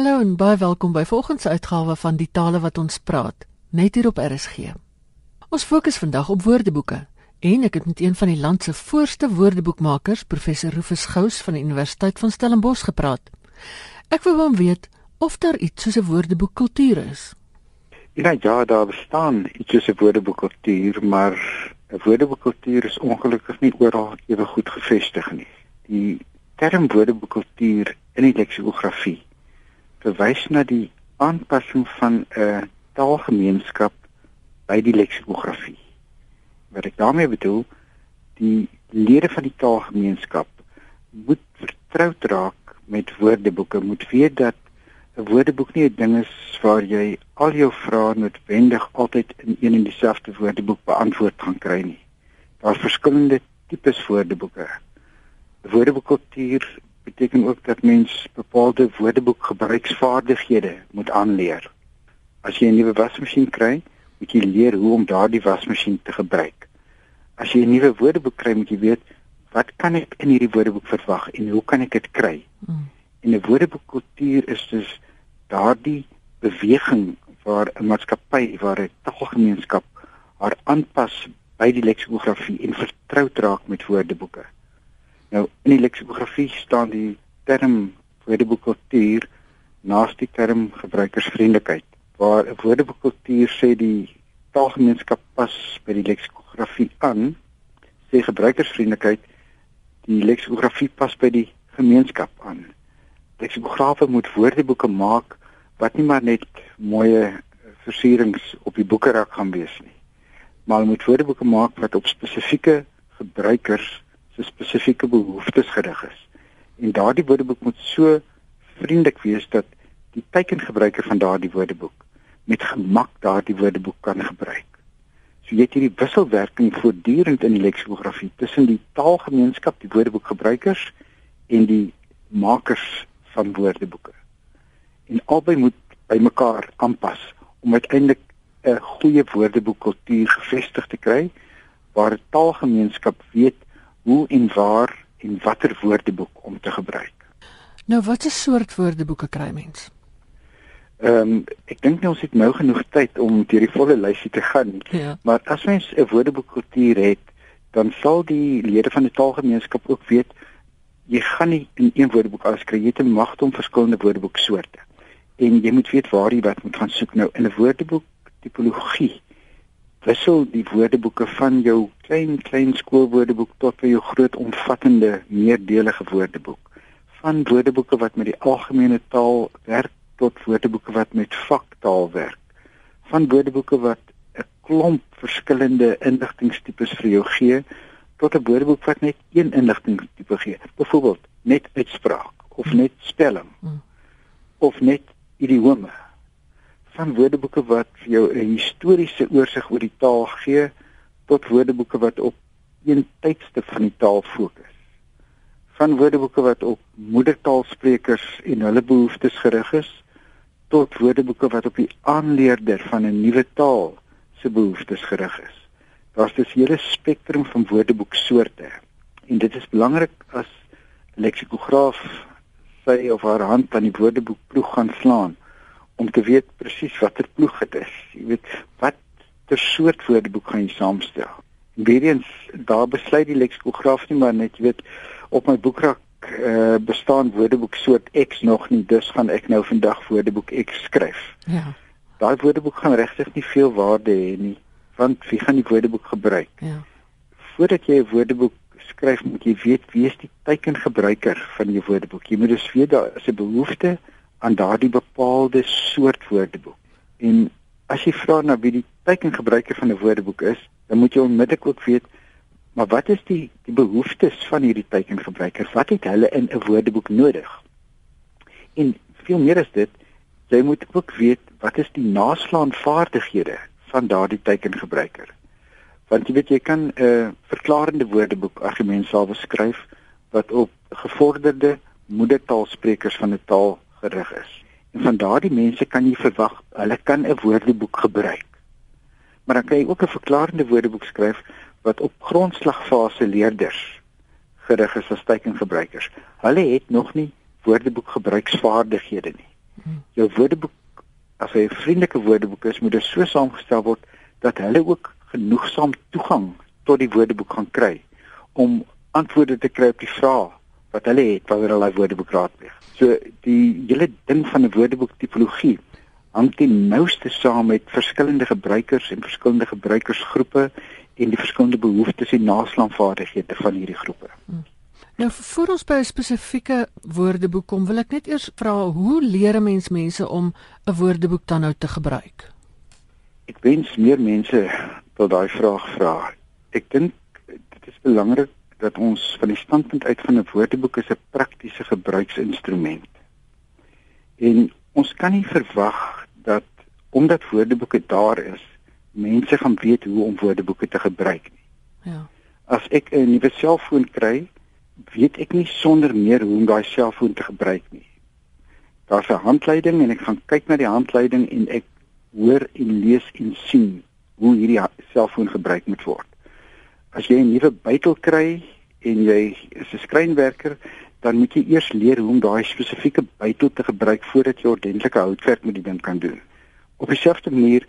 Hallo en baie welkom by volgens uitgawe van Die tale wat ons praat, net hier op RSG. Ons fokus vandag op woordeboeke en ek het met een van die land se voorste woordeboekmakers, professor Rufus Gous van die Universiteit van Stellenbosch gepraat. Ek wou hom weet of daar iets soos 'n woordeboekkultuur is. Ja, ja, daar bestaan iets soos 'n woordeboekkultuur, maar 'n woordeboekkultuur is ongelukkig nie oral ewe goed gevestig nie. Die term woordeboekkultuur in die leksikografie verwys na die aanpassing van 'n taalgemeenskap by die leksikografie. Wat ek daarmee bedoel, die lede van die taalgemeenskap moet vertroud raak met woordeboeke, moet weet dat 'n woordeboek nie 'n ding is waar jy al jou vrae noodwendig altyd in een en dieselfde woordeboek beantwoord gaan kry nie. Daar's verskillende tipes woordeboeke. Woordeboekkultuur beteken ook dat mens bepaalde woordeboekgebruiksvaardighede moet aanleer. As jy 'n nuwe wasmasjien kry, moet jy leer hoe om daardie wasmasjien te gebruik. As jy 'n nuwe woordeboek kry, moet jy weet wat kan ek in hierdie woordeboek verwag en hoe kan ek dit kry? Hmm. En 'n woordeboekkultuur is dus daardie beweging waar 'n maatskappy, waar 'n taalgemeenskap haar aanpas by die leksikografie en vertroud raak met woordeboeke. Nou in die leksikografie staan die term woordeboekkultuur naast die term gebruikersvriendelikheid waar 'n woordeboekkultuur sê die taalgemeenskap pas by die leksikografie aan, sê gebruikersvriendelikheid die leksikografie pas by die gemeenskap aan. Leksikografe moet woordeboeke maak wat nie maar net mooi versierings op die boekerak gaan wees nie, maar moet woordeboeke maak wat op spesifieke gebruikers spesifieke behoeftes gerig is. En daardie woordeboek moet so vriendelik wees dat die teikengebruiker van daardie woordeboek met gemak daardie woordeboek kan gebruik. So jy het hierdie wisselwerking voortdurend in die leksikografie tussen die taalgemeenskap, die woordeboekgebruikers en die makers van woordeboeke. En albei moet by mekaar aanpas om uiteindelik 'n goeie woordeboekkultuur gevestig te kry waar 'n taalgemeenskap weet hoe en waar en watter woordeboek om te gebruik. Nou watter soort woordeboeke kry mens? Ehm um, ek dink nou ons het nou genoeg tyd om deur die volle lysie te gaan. Ja. Maar as mens 'n woordeboekkultuur het, dan sal die lede van die taalgemeenskap ook weet jy gaan nie in een woordeboek alles kry jy te magte om verskillende woordeboeksoorte. En jy moet weet waar jy wat moet gaan soek nou in 'n woordeboek tipologie. Wissel die woordeboeke van jou klein klein skoolwoordeboek tot by jou groot omvattende meerdelige woordeboek. Van woordeboeke wat met die algemene taal werk tot woordeboeke wat met vaktaal werk. Van woordeboeke wat 'n klomp verskillende inligtingstipes vir jou gee tot 'n woordeboek wat net een inligtingstipe gee. Byvoorbeeld net uitspraak of net spelling hmm. of net idiome. Van woordeboeke wat vir jou 'n historiese oorsig oor die taal gee tot woordeboeke wat op een tydstip van die taal fokus van woordeboeke wat op moedertaalsprekers en hulle behoeftes gerig is tot woordeboeke wat op die aanleerder van 'n nuwe taal se behoeftes gerig is. Daar's dus 'n hele spektrum van woordeboeksoorte en dit is belangrik as leksikograaf sy of haar hand aan die woordeboek ploeg gaan slaan om te weet presies watter ploeg dit is. Jy weet wat ter soort woordeboek gaan jy saamstel. Weerens daar besluit die leksikograaf nie maar net jy weet op my boekrak uh, bestaan woordeboek soort X nog nie, dus gaan ek nou vandag woordeboek X skryf. Ja. Daai woordeboek gaan regtig nie veel waarde hê nie, want wie gaan die woordeboek gebruik? Ja. Voordat jy 'n woordeboek skryf, moet jy weet wie is die teikengebruiker van jou woordeboek. Jy moet dus weet daar is 'n behoefte aan daardie bepaalde soort woordeboek. En as jy vra na wie die teikengebruiker van 'n woordeboek is, dan moet jy onmiddellik ook weet Maar wat is die die behoeftes van hierdie teikengebruikers? Wat het hulle in 'n woordeboek nodig? En veel meer is dit, jy moet ook weet wat is die naslaanvaardighede van daardie teikengebruiker. Want jy weet jy kan 'n uh, verklarende woordeboek argument sal beskryf wat op gevorderde moedertaalsprekers van 'n taal gerig is. En van daardie mense kan jy verwag hulle kan 'n woordeboek gebruik. Maar dan kan jy ook 'n verklarende woordeboek skryf wat op grondslagfase leerders gerig is as teikengebruikers. Hulle het nog nie woordeboekgebruiksvaardighede nie. Jou woordeboek as hy 'n vriendelike woordeboek is, moet dit so saamgestel word dat hulle ook genoegsaam toegang tot die woordeboek gaan kry om antwoorde te kry op die vrae wat hulle het wanneer hulle daai woordeboek raadpleeg. So die hele ding van 'n woordeboek tipologie hang ten nouste saam met verskillende gebruikers en verskillende gebruikersgroepe en die verskillende behoeftes en naslaanvaardighede van hierdie groepe. Hmm. Nou voor ons by 'n spesifieke woordeboek kom, wil ek net eers vra hoe leer 'n mens mense om 'n woordeboek dan nou te gebruik? Ek wens meer mense wil daai vraag vra. Ek dink dit is belangrik dat ons van die standpunt uit van 'n woordeboek is 'n praktiese gebruiksinstrument. En ons kan nie verwag dat omdat woordeboeke daar is, mense gaan weet hoe om woordeboeke te gebruik nie. Ja. As ek 'n nuwe selfoon kry, weet ek nie sonder meer hoe om daai selfoon te gebruik nie. Daar's 'n handleiding en ek gaan kyk na die handleiding en ek hoor en lees en sien hoe hierdie selfoon gebruik moet word. As jy 'n nuwe bytel kry en jy is 'n skrynwerker, dan moet jy eers leer hoe om daai spesifieke bytel te gebruik voordat jy ordentlike houtwerk met die ding kan doen. Op dieselfde manier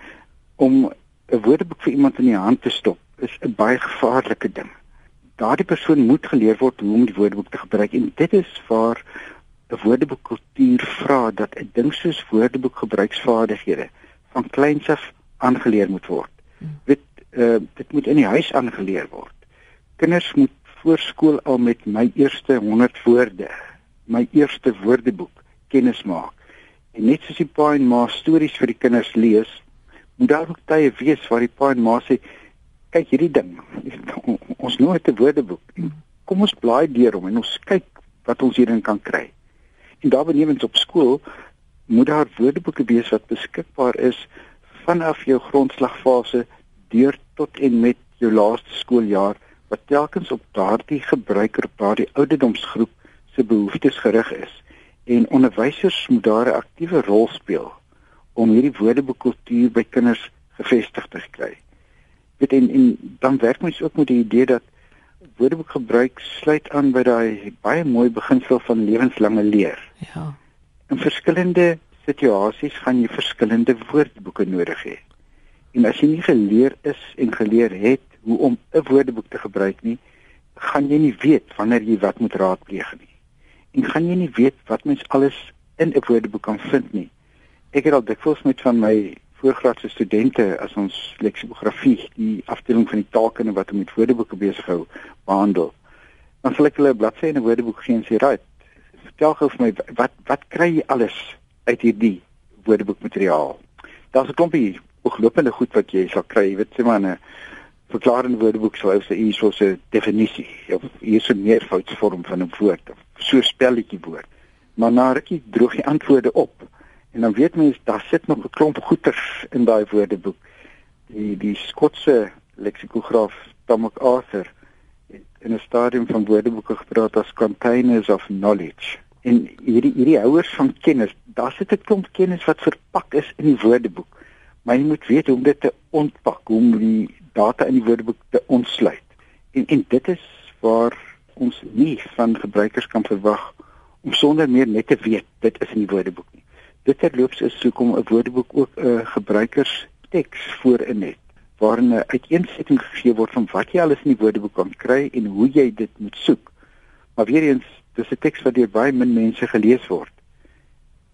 om 'n woordeboek vir iemand in die hand te stop is 'n baie gevaarlike ding. Daardie persoon moet geleer word hoe om die woordeboek te gebruik en dit is waar 'n woordeboekkultuur vra dat 'n ding soos woordeboek gebruiksvaardighede van kleins af aangeleer moet word. Hmm. Dit uh, dit moet in die huis aangeleer word. Kinders moet voor skool al met my eerste 100 woorde, my eerste woordeboek kennis maak. En net soos die pa en ma stories vir die kinders lees, moet daar ook tye wees waar die pa en ma sê kyk hierdie ding ons nooit 'n woordeboek kom ons blaai deur hom en ons kyk wat ons hierin kan kry en daar benewens op skool moet daar woordeboeke wees wat beskikbaar is vanaf jou grondslagfase deur tot en met jou laaste skooljaar wat telkens op daardie gebruiker op daardie ouderdomsgroep se behoeftes gerig is en onderwysers moet daar 'n aktiewe rol speel om hierdie woordeboekkultuur by kinders gevestig te kry. Dit en, en dan werk mens ook met die idee dat woordeboekgebruik sluit aan by daai baie mooi beginsel van lewenslange leer. Ja. In verskillende situasies gaan jy verskillende woordeboeke nodig hê. En as jy nie geleer is en geleer het hoe om 'n woordeboek te gebruik nie, gaan jy nie weet wanneer jy wat moet raadpleeg nie. En gaan jy nie weet wat mens alles in 'n woordeboek kan vind nie ek het al dikwels met van my voorgraadse studente as ons leksikografie die afdeling van die taalkunde wat met woordeboeke besig hou behandel. Dan sal ek hulle 'n bladsy in 'n woordeboek gee en sê, "Right, vertel gou vir my wat wat kry jy alles uit hierdie woordeboekmateriaal?" Daar's 'n klompie ooglopende goed wat jy sal kry, jy weet sê maar 'n verklarende woordeboek sou sê hier so 'n definisie of hier is 'n meervoudsvorm van 'n woord of so 'n spelletjie woord. Maar na rukkie droog die antwoorde op. En dan weet mens daar sit nog 'n klomp goeters in daai woordeboek. Die die Skotse leksikograaf Tom MacArthur in 'n stadium van woordeboeke gepraat as containers of knowledge. En hierdie hierdie houers van kennis, daar sit 'n klomp kennis wat verpak is in die woordeboek. Maar jy moet weet hoe om dit te ontpak, hoe om die data in die woordeboek te ontsluit. En en dit is waar ons nie van gebruikers kan verwag om sonder meer net te weet dit is in die woordeboek nie. Dit terloops is hoekom 'n woordeboek ook 'n gebruikersteks voorin het waarin 'n uiteensetting gegee word van wat jy alles in die woordeboek kan kry en hoe jy dit moet soek. Maar weer eens, dis 'n teks wat deur baie min mense gelees word.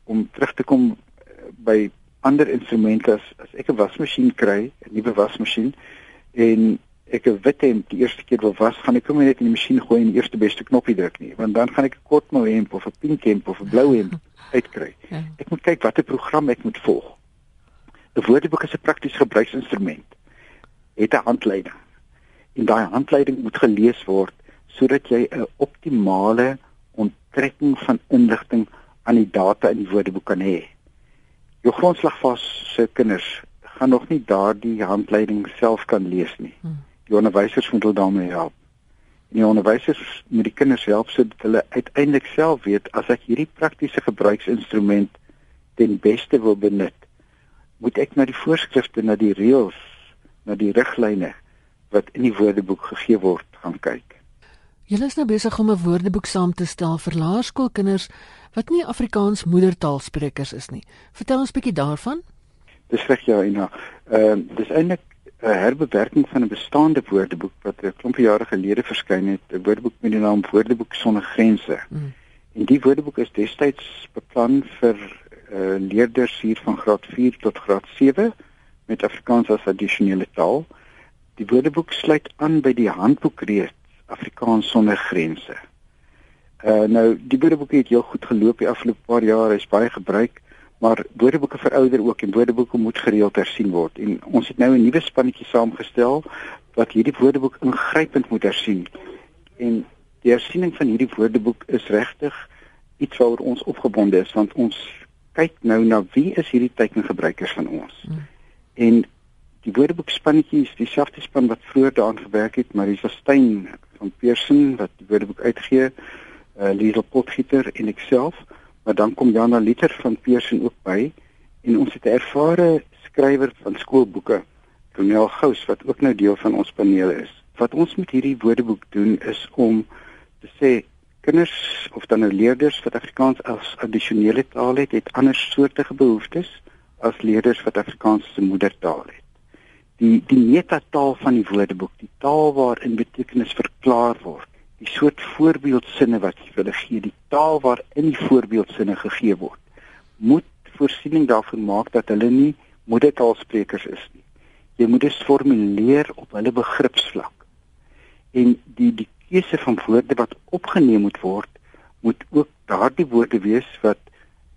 Om terug te kom eh, by ander instrumente as as ek 'n wasmasjien kry, 'n nuwe wasmasjien en ek 'n wit hemp die eerste keer wil was, gaan ek hom net in die masjien gooi en die eerste beste knoppie druk nie, want dan gaan ek 'n kort mou hemp of 'n pink hemp of 'n blou hemp uitkry. Ja. Ek moet kyk watter program ek moet volg. 'n Woordeboek is 'n praktiese gebruiksinstrument. Het 'n handleiding. En daai handleiding moet gelees word sodat jy 'n optimale onttrekking van inligting aan die data in die woordeboek kan hê. Jou grondslagfase kinders gaan nog nie daardie handleiding self kan lees nie. Hmm. Die onderwysers moet hulle daarmee help en die onderwysers moet die kinders help sodat hulle uiteindelik self weet as ek hierdie praktiese gebruiksinstrument ten beste wil benut moet ek na die voorskrifte na die reëls na die riglyne wat in die woordeboek gegee word gaan kyk Julle is nou besig om 'n woordeboek saam te stel vir laerskoolkinders wat nie Afrikaans moedertaalsprekers is nie. Vertel ons 'n bietjie daarvan. Dis reg ja, Ina. Ehm uh, dis eintlik 'n herbewerking van 'n bestaande woordeboek wat 'n klomp jare gelede verskyn het, 'n woordeboek met die naam Woordeboek sonder grense. Mm. En die woordeboek is destyds beplan vir uh, leerders hier van graad 4 tot graad 7 met Afrikaans as addisionele taal. Die woordeboek sluit aan by die handboek reeds Afrikaans sonder grense. Uh nou die woordeboek het heel goed geloop die afgelope paar jaar, hy's baie gebruik, maar woordeboeke verouder ook en woordeboeke moet gereeld hersien word. En ons het nou 'n nuwe spannetjie saamgestel wat hierdie woordeboek ingrypend moet hersien. En die hersiening van hierdie woordeboek is regtig iets waaroor ons opgebonde is want ons kyk nou na wie is hierdie tekengebruikers van ons. Hmm. En die woordeboekspannetjie is dieselfde span wat vroeër daaraan gewerk het, maar dis Steyn van Pearson wat die woordeboek uitgee, uh, Liesel Potgieter en ek self, maar dan kom Jana Liter van Pearson ook by en ons het 'n ervare skrywer van skoolboeke, Ronel Gous wat ook nou deel van ons paneel is. Wat ons met hierdie woordeboek doen is om te sê kinders of dan nou leerders wat Afrikaans as addisionele taal het, het ander soorte behoeftes as leerders wat Afrikaans as moedertaal het die die metataal van die woordeboek, die taal waarin betekenis verklaar word, die soort voorbeeldsinne wat jy wil gee, die taal waarin die voorbeeldsinne gegee word, moet voorsiening daarvoor maak dat hulle nie moedertaalsprekers is nie. Jy moet dit formuleer op hulle begripsvlak. En die die keuse van woorde wat opgeneem moet word, moet ook daardie woorde wees wat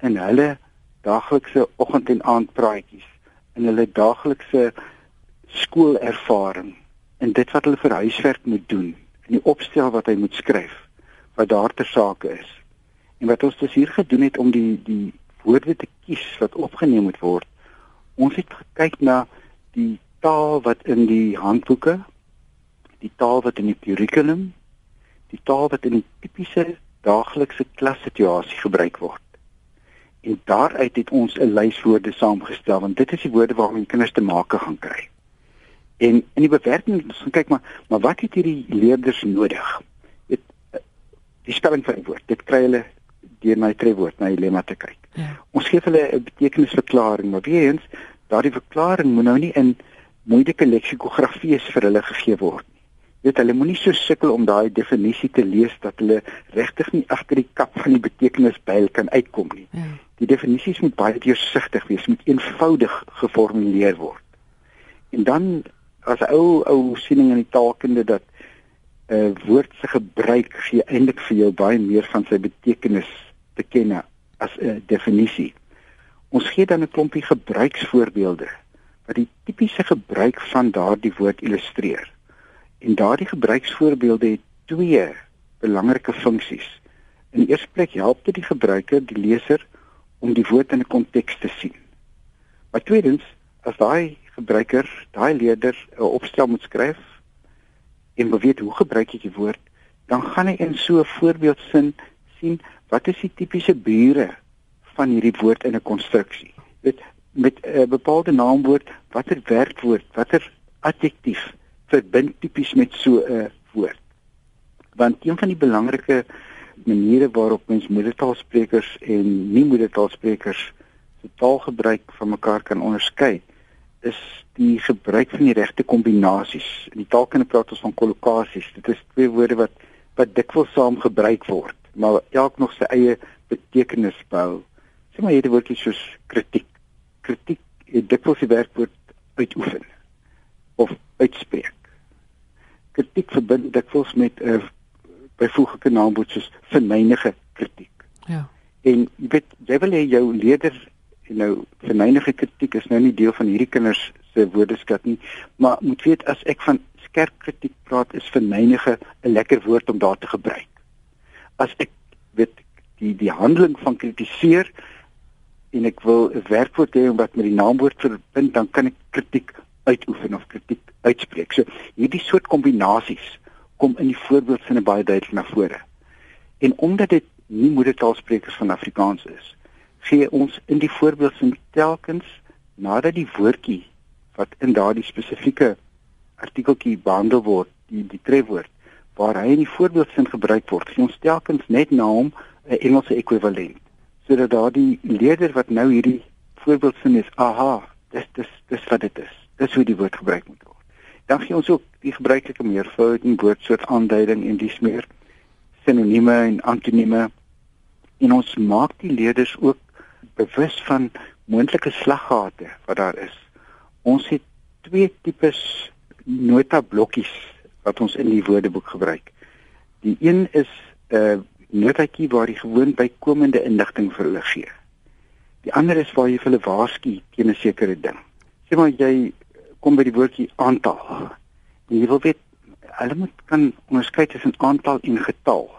in hulle daaglikse oggend en aand praatjies in hulle daaglikse skoolervaring en dit wat hulle vir huiswerk moet doen en die opstel wat hy moet skryf wat daar ter sake is. En wat ons dus hier gedoen het om die die woorde te kies wat opgeneem moet word. Ons het gekyk na die taal wat in die handboeke, die taal wat in die kurrikulum, die taal wat in die tipiese daaglikse klassituasie gebruik word. En daaruit het ons 'n lys woorde saamgestel want dit is die woorde waarmee kinders te make gaan kry. En in die bewerking ons gaan kyk maar maar wat het hierdie leerders nodig? Dit die spelling van die woord. Dit kry hulle deur my trefwoord na die lemma te kyk. Ja. Ons gee hulle 'n betekenisverklaring, maar weer eens, daardie verklaring moet nou nie in moeilike leksikografie vir hulle gegee word nie. Weet hulle moenie so sukkel om daai definisie te lees dat hulle regtig nie agter die kap van die betekenisbyl kan uitkom nie. Ja. Die definisies moet baie deursigtig wees, moet eenvoudig geformuleer word. En dan as ou ou siening in die taalkunde dat 'n uh, woord se gebruik gee eintlik vir jou baie meer van sy betekenis te ken as 'n uh, definisie. Ons gee dan 'n klompie gebruiksvoorbeelde wat die tipiese gebruik van daardie woord illustreer. En daardie gebruiksvoorbeelde het twee belangrike funksies. In die eerste plek help dit die gebruiker, die leser, om die woord in 'n konteks te sien. Maar tweedens, as daai gebruiker, daai leerder 'n opstel moet skryf en weet hoe gebruik jy die woord, dan gaan hy in so 'n voorbeeldsin sien wat is die tipiese bure van hierdie woord in 'n konstruksie. Dit met 'n bepaalde naamwoord, watter werkwoord, watter adjektief verbind tipies met so 'n woord. Want een van die belangrike maniere waarop mens moedertaalsprekers en nie moedertaalsprekers se taalgebruik van mekaar kan onderskei, is die gebruik van die regte kombinasies. In die taalkunde praat ons van kollokasies. Dit is twee woorde wat wat dikwels saam gebruik word, maar elk nog sy eie betekenis bou. Sê maar hierdie woordjie soos kritiek. Kritiek het dikwels die werkwoord uitoefen of uitspreek. Kritiek verbind dikwels met 'n uh, byvoeglike naamwoord soos verneynige kritiek. Ja. En jy weet jy wil hê jou leerders nou verneinige kritiek is nou nie deel van hierdie kinders se woordeskat nie maar moet weet as ek van skerp kritiek praat is verneinige 'n lekker woord om daar te gebruik. As ek weet die die handeling van kritiseer en ek wil 'n werkwoord hê wat met die naamwoord verbind dan kan ek kritiek uitoefen of kritiek uitspreek. So hierdie soort kombinasies kom in die voorbeeldsinne baie duidelik na vore. En omdat dit nie moedertaalsprekers van Afrikaans is gee ons in die voorbeeldsin telkens nadat die woordjie wat in daardie spesifieke artikeltjie behandel word, die die trefwoord, waar hy in die voorbeeldsin gebruik word, gee ons telkens net na hom 'n Engelse ekwivalent. Sodat daardie leerder wat nou hierdie voorbeeldsin is, aha, dis dis dis wat dit is. Dis hoe die woord gebruik moet word. Dan gee ons ook die gebruikelike meervoud en woordsoort aanduiding en dis meer sinonieme en antonieme. En ons maak die leerders ook bewus van moontlike slaggate wat daar is. Ons het twee tipes nota blokkies wat ons in die woordeboek gebruik. Die een is 'n uh, notaatjie waar jy gewoon bykomende inligting vir hulle gee. Die ander is waar jy hulle waarsku teen 'n sekere ding. Sê maar jy kom by die woordjie aantal. Jy wil weet hulle moet kan onderskei tussen aantal en getal.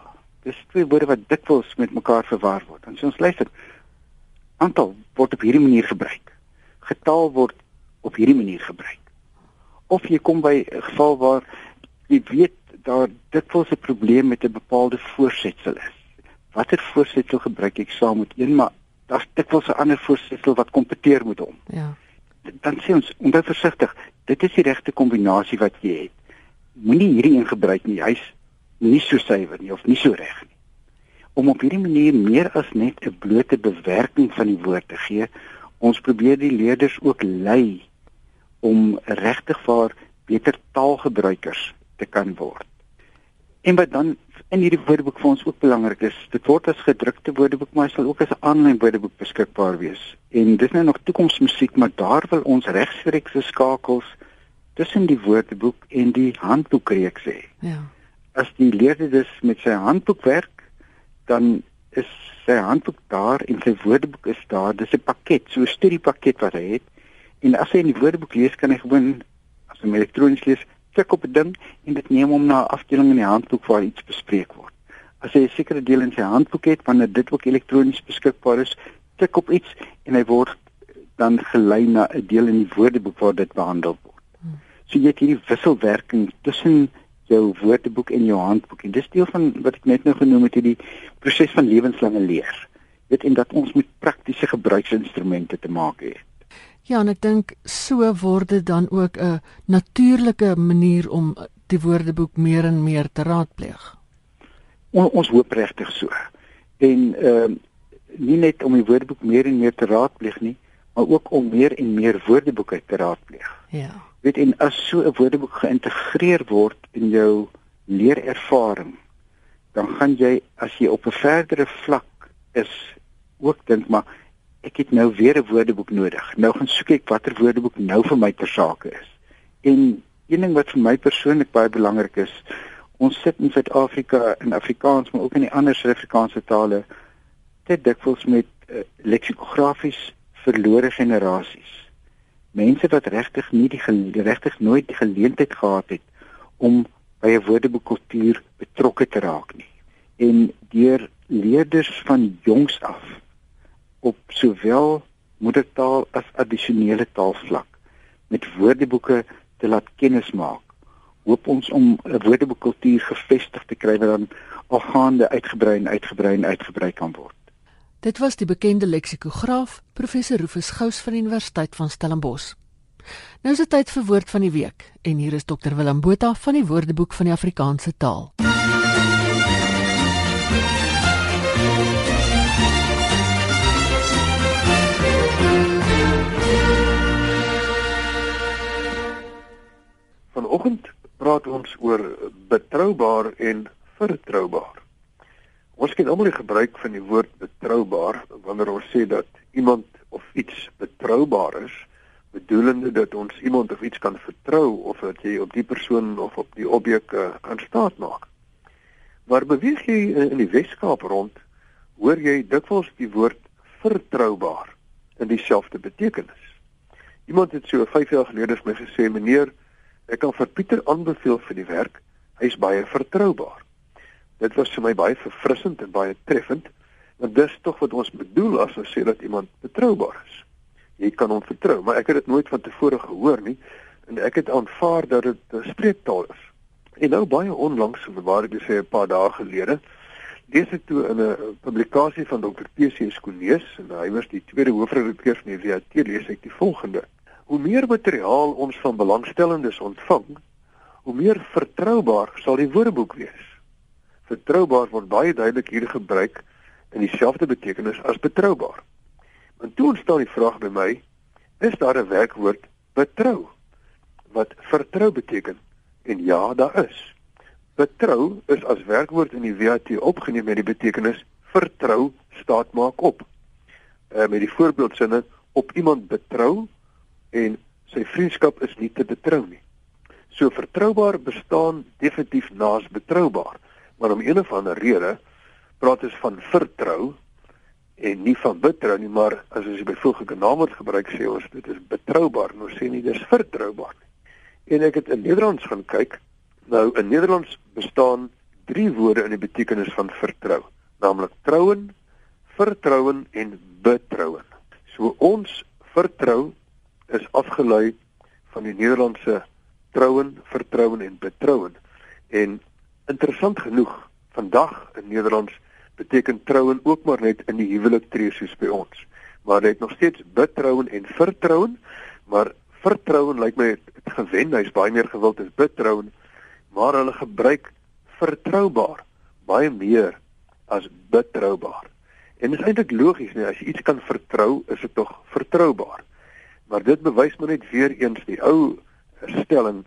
Dis twee woorde wat dikwels met mekaar verwar word. En so ons luister. Aantal word op hierdie manier gebruik. Getal word op hierdie manier gebruik. Of jy kom by 'n geval waar jy weet daar dikwels 'n probleem met 'n bepaalde voorsetsel is. Watter voorsetsel gebruik ek saam met een maar daar's dikwels 'n ander voorsetsel wat kompeteer met hom. Ja. Dan sê ons, onthou versigtig, dit is die regte kombinasie wat jy het. Moenie hierdie een gebruik nie. Hy's nie so suiwer nie of nie so reg nie. Om op hierdie manier meer as net 'n blote bewerking van die woord te gee, ons probeer die leerders ook lei om regtig vir beter taalgebruikers te kan word. En wat dan in hierdie woordeboek vir ons ook belangrik is, dit word as gedrukte woordeboek, maar sal ook as 'n aanlyn woordeboek beskikbaar wees. En dis nou nog toekomsmusiek, maar daar wil ons regstreekse skakels tussen die woordeboek en die handboekreeks hê. Ja. As die leerder dus met sy handboek werk, dan is sy handboek daar en sy woordeboek is daar. Dis 'n pakket, so 'n studiepakket wat hy het. En as hy in die woordeboek lees, kan hy gewoon as hy elektronies lees, klik op 'n ding en dit neem hom na 'n afdeling in die handboek waar iets bespreek word. As hy 'n sekere deel in sy handboek het wanneer dit ook elektronies beskikbaar is, klik op iets en hy word dan gelei na 'n deel in die woordeboek waar dit behandel word. Hmm. So jy het hierdie wisselwerking tussen jou woordeboek en jou handboek en dis deel van wat ek net nou genoem het hierdie proses van lewenslange leer. Dit en dat ons met praktiese gebruiksinstrumente te maak het. Ja, en ek dink so word dit dan ook 'n natuurlike manier om die woordeboek meer en meer te raadpleeg. On, ons hoop regtig so. En ehm uh, nie net om die woordeboek meer en meer te raadpleeg nie, maar ook om meer en meer woordeboeke te raadpleeg. Ja. Weet en as so 'n woordeboek geïntegreer word in jou leerervaring, dan gaan jy as jy op 'n verdere vlak is ook dink maar ek het nou weer 'n woordeboek nodig. Nou gaan soek ek watter woordeboek nou vir my ter sake is. En een ding wat vir my persoonlik baie belangrik is, ons sit in Suid-Afrika in Afrikaans, maar ook in die ander Suid-Afrikaanse tale te dikwels met uh, leksikografies verlore generasies. Mense wat regtig nie die regtig nooit die geleentheid gehad het om by 'n woordeboekkultuur betrokke te raak nie. En deur leerders van jongs af op sowel moedertaal as addisionele taalvlak met woordeboeke te laat kennis maak. Hoop ons om 'n woordeboekkultuur gevestig te kry wat dan algaande uitgebrei en uitgebrei en uitgebrei kan word. Dit was die bekende leksikograaf professor Rufus Gous van die Universiteit van Stellenbosch. Nou is dit tyd vir woord van die week en hier is dokter Willem Botha van die Woordeboek van die Afrikaanse taal. Vanoggend praat ons oor betroubaar en vertroubaar. Ons ken almal die gebruik van die woord betroubaar wanneer ons sê dat iemand of iets betroubaar is, bedoelende dat ons iemand of iets kan vertrou of dat jy op die persoon of op die objek uh, kan staat maak. Maar beweeg jy in die Weskaap rond, hoor jy dikwels die woord vertroubaar in dieselfde betekenis. Iemand het so 5 jaar gelede vir my gesê, meneer, Ek kan vir Pieter aanbeveel vir die werk. Hy's baie vertroubaar. Dit was vir my baie verfrissend en baie treffend, want dis tog wat ons bedoel as ons sê dat iemand betroubaar is. Jy kan hom vertrou, maar ek het dit nooit van tevore gehoor nie en ek het aanvaar dat dit 'n spreektaal is. En nou baie onlangs, waar ek sê 'n paar dae gelede, lees ek toe in 'n publikasie van Dr. PC Skonees en hy was die tweede hoofredakteur van die WAT lees ek die volgende: Hoe meer materiaal ons van belangstellendes ontvang, hoe meer vertroubaar sal die woordeboek wees. Vertroubaar word baie duidelik hier gebruik in dieselfde betekenis as betroubaar. En toe ontstaan die vraag by my, is daar 'n werkwoord betrou wat vertrou beteken? En ja, daar is. Betrou is as werkwoord in die WAT opgeneem met die betekenis vertrou staat maak op. Uh, met die voorbeeldsinne op iemand betrou en sy vriendskap is nie te betrou nie. So vertroubaar bestaan definitief naas betroubaar, maar om een of ander rede praat ons van vertrou en nie van betrou nie, maar as ons die byvoeglike naamwoord gebruik sê ons dit is betroubaar, nou sê nie dis vertroubaar nie. En ek het in Nederlands gaan kyk. Nou in Nederlands bestaan drie woorde in die betekenis van vertrou, naamlik trouen, vertrouen en betrouen. So ons vertrou is afgelei van die Nederlandse trouen, vertrouen en betrouen. En interessant genoeg, vandag in Nederlands beteken trouen ook maar net in die huwelik tree soos by ons. Maar dit nog steeds betrouen en vertrouen, maar vertrouen lyk my het, het gewen, hy's baie meer gewild as betrouen, maar hulle gebruik vertroubaar baie meer as betroubaar. En dit is eintlik logies nie, as jy iets kan vertrou, is dit tog vertroubaar. Maar dit bewys maar net weer eens die ou stelling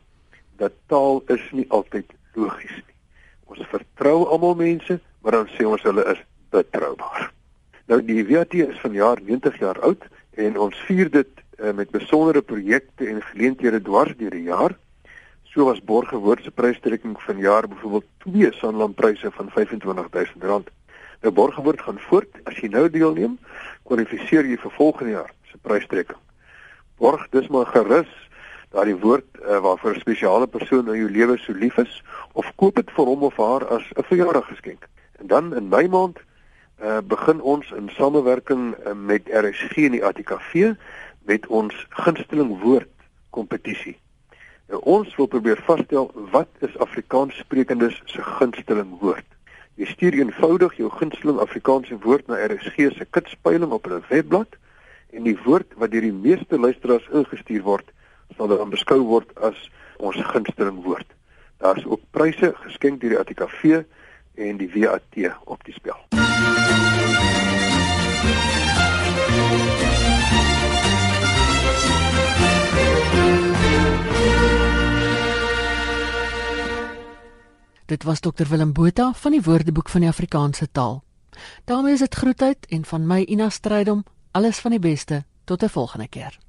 dat taal is nie altyd logies nie. Ons vertrou almal mense, maar dan sê ons hulle is betroubaar. Nou die WAT is vanjaar 90 jaar oud en ons vier dit uh, met besondere projekte en geleenthede dwars deur die jaar. So was Borgewoord se prystrekking vanjaar byvoorbeeld twee Sanlam-pryse van R25000. Nou Borgewoord gaan voort. As jy nou deelneem, kwalifiseer jy vir volgende jaar se prystrekking. Borg dis maar gerus daardie woord uh, waarvoor 'n spesiale persoon in jou lewe so lief is of koop dit vir hom of haar as 'n verjaardagsgeskenk. En dan in Mei maand uh, begin ons in samewerking uh, met RSG en die ATKV met ons gunsteling woord kompetisie. Nou ons wil probeer vasstel wat is Afrikaans sprekendes se gunsteling woord. Jy stuur eenvoudig jou gunsteling Afrikaanse woord na RSG se kitspeiling op hulle webblad en die woord wat deur die meeste luisteraars ingestuur word sal dan beskou word as ons gunsteling woord. Daar is ook pryse geskenk deur die ATKV en die WAT op die spel. Dit was Dr Willem Botha van die Woordeboek van die Afrikaanse taal. daarmee is dit groetheid en van my Ina Strydom alles van die beste tot 'n volgende keer.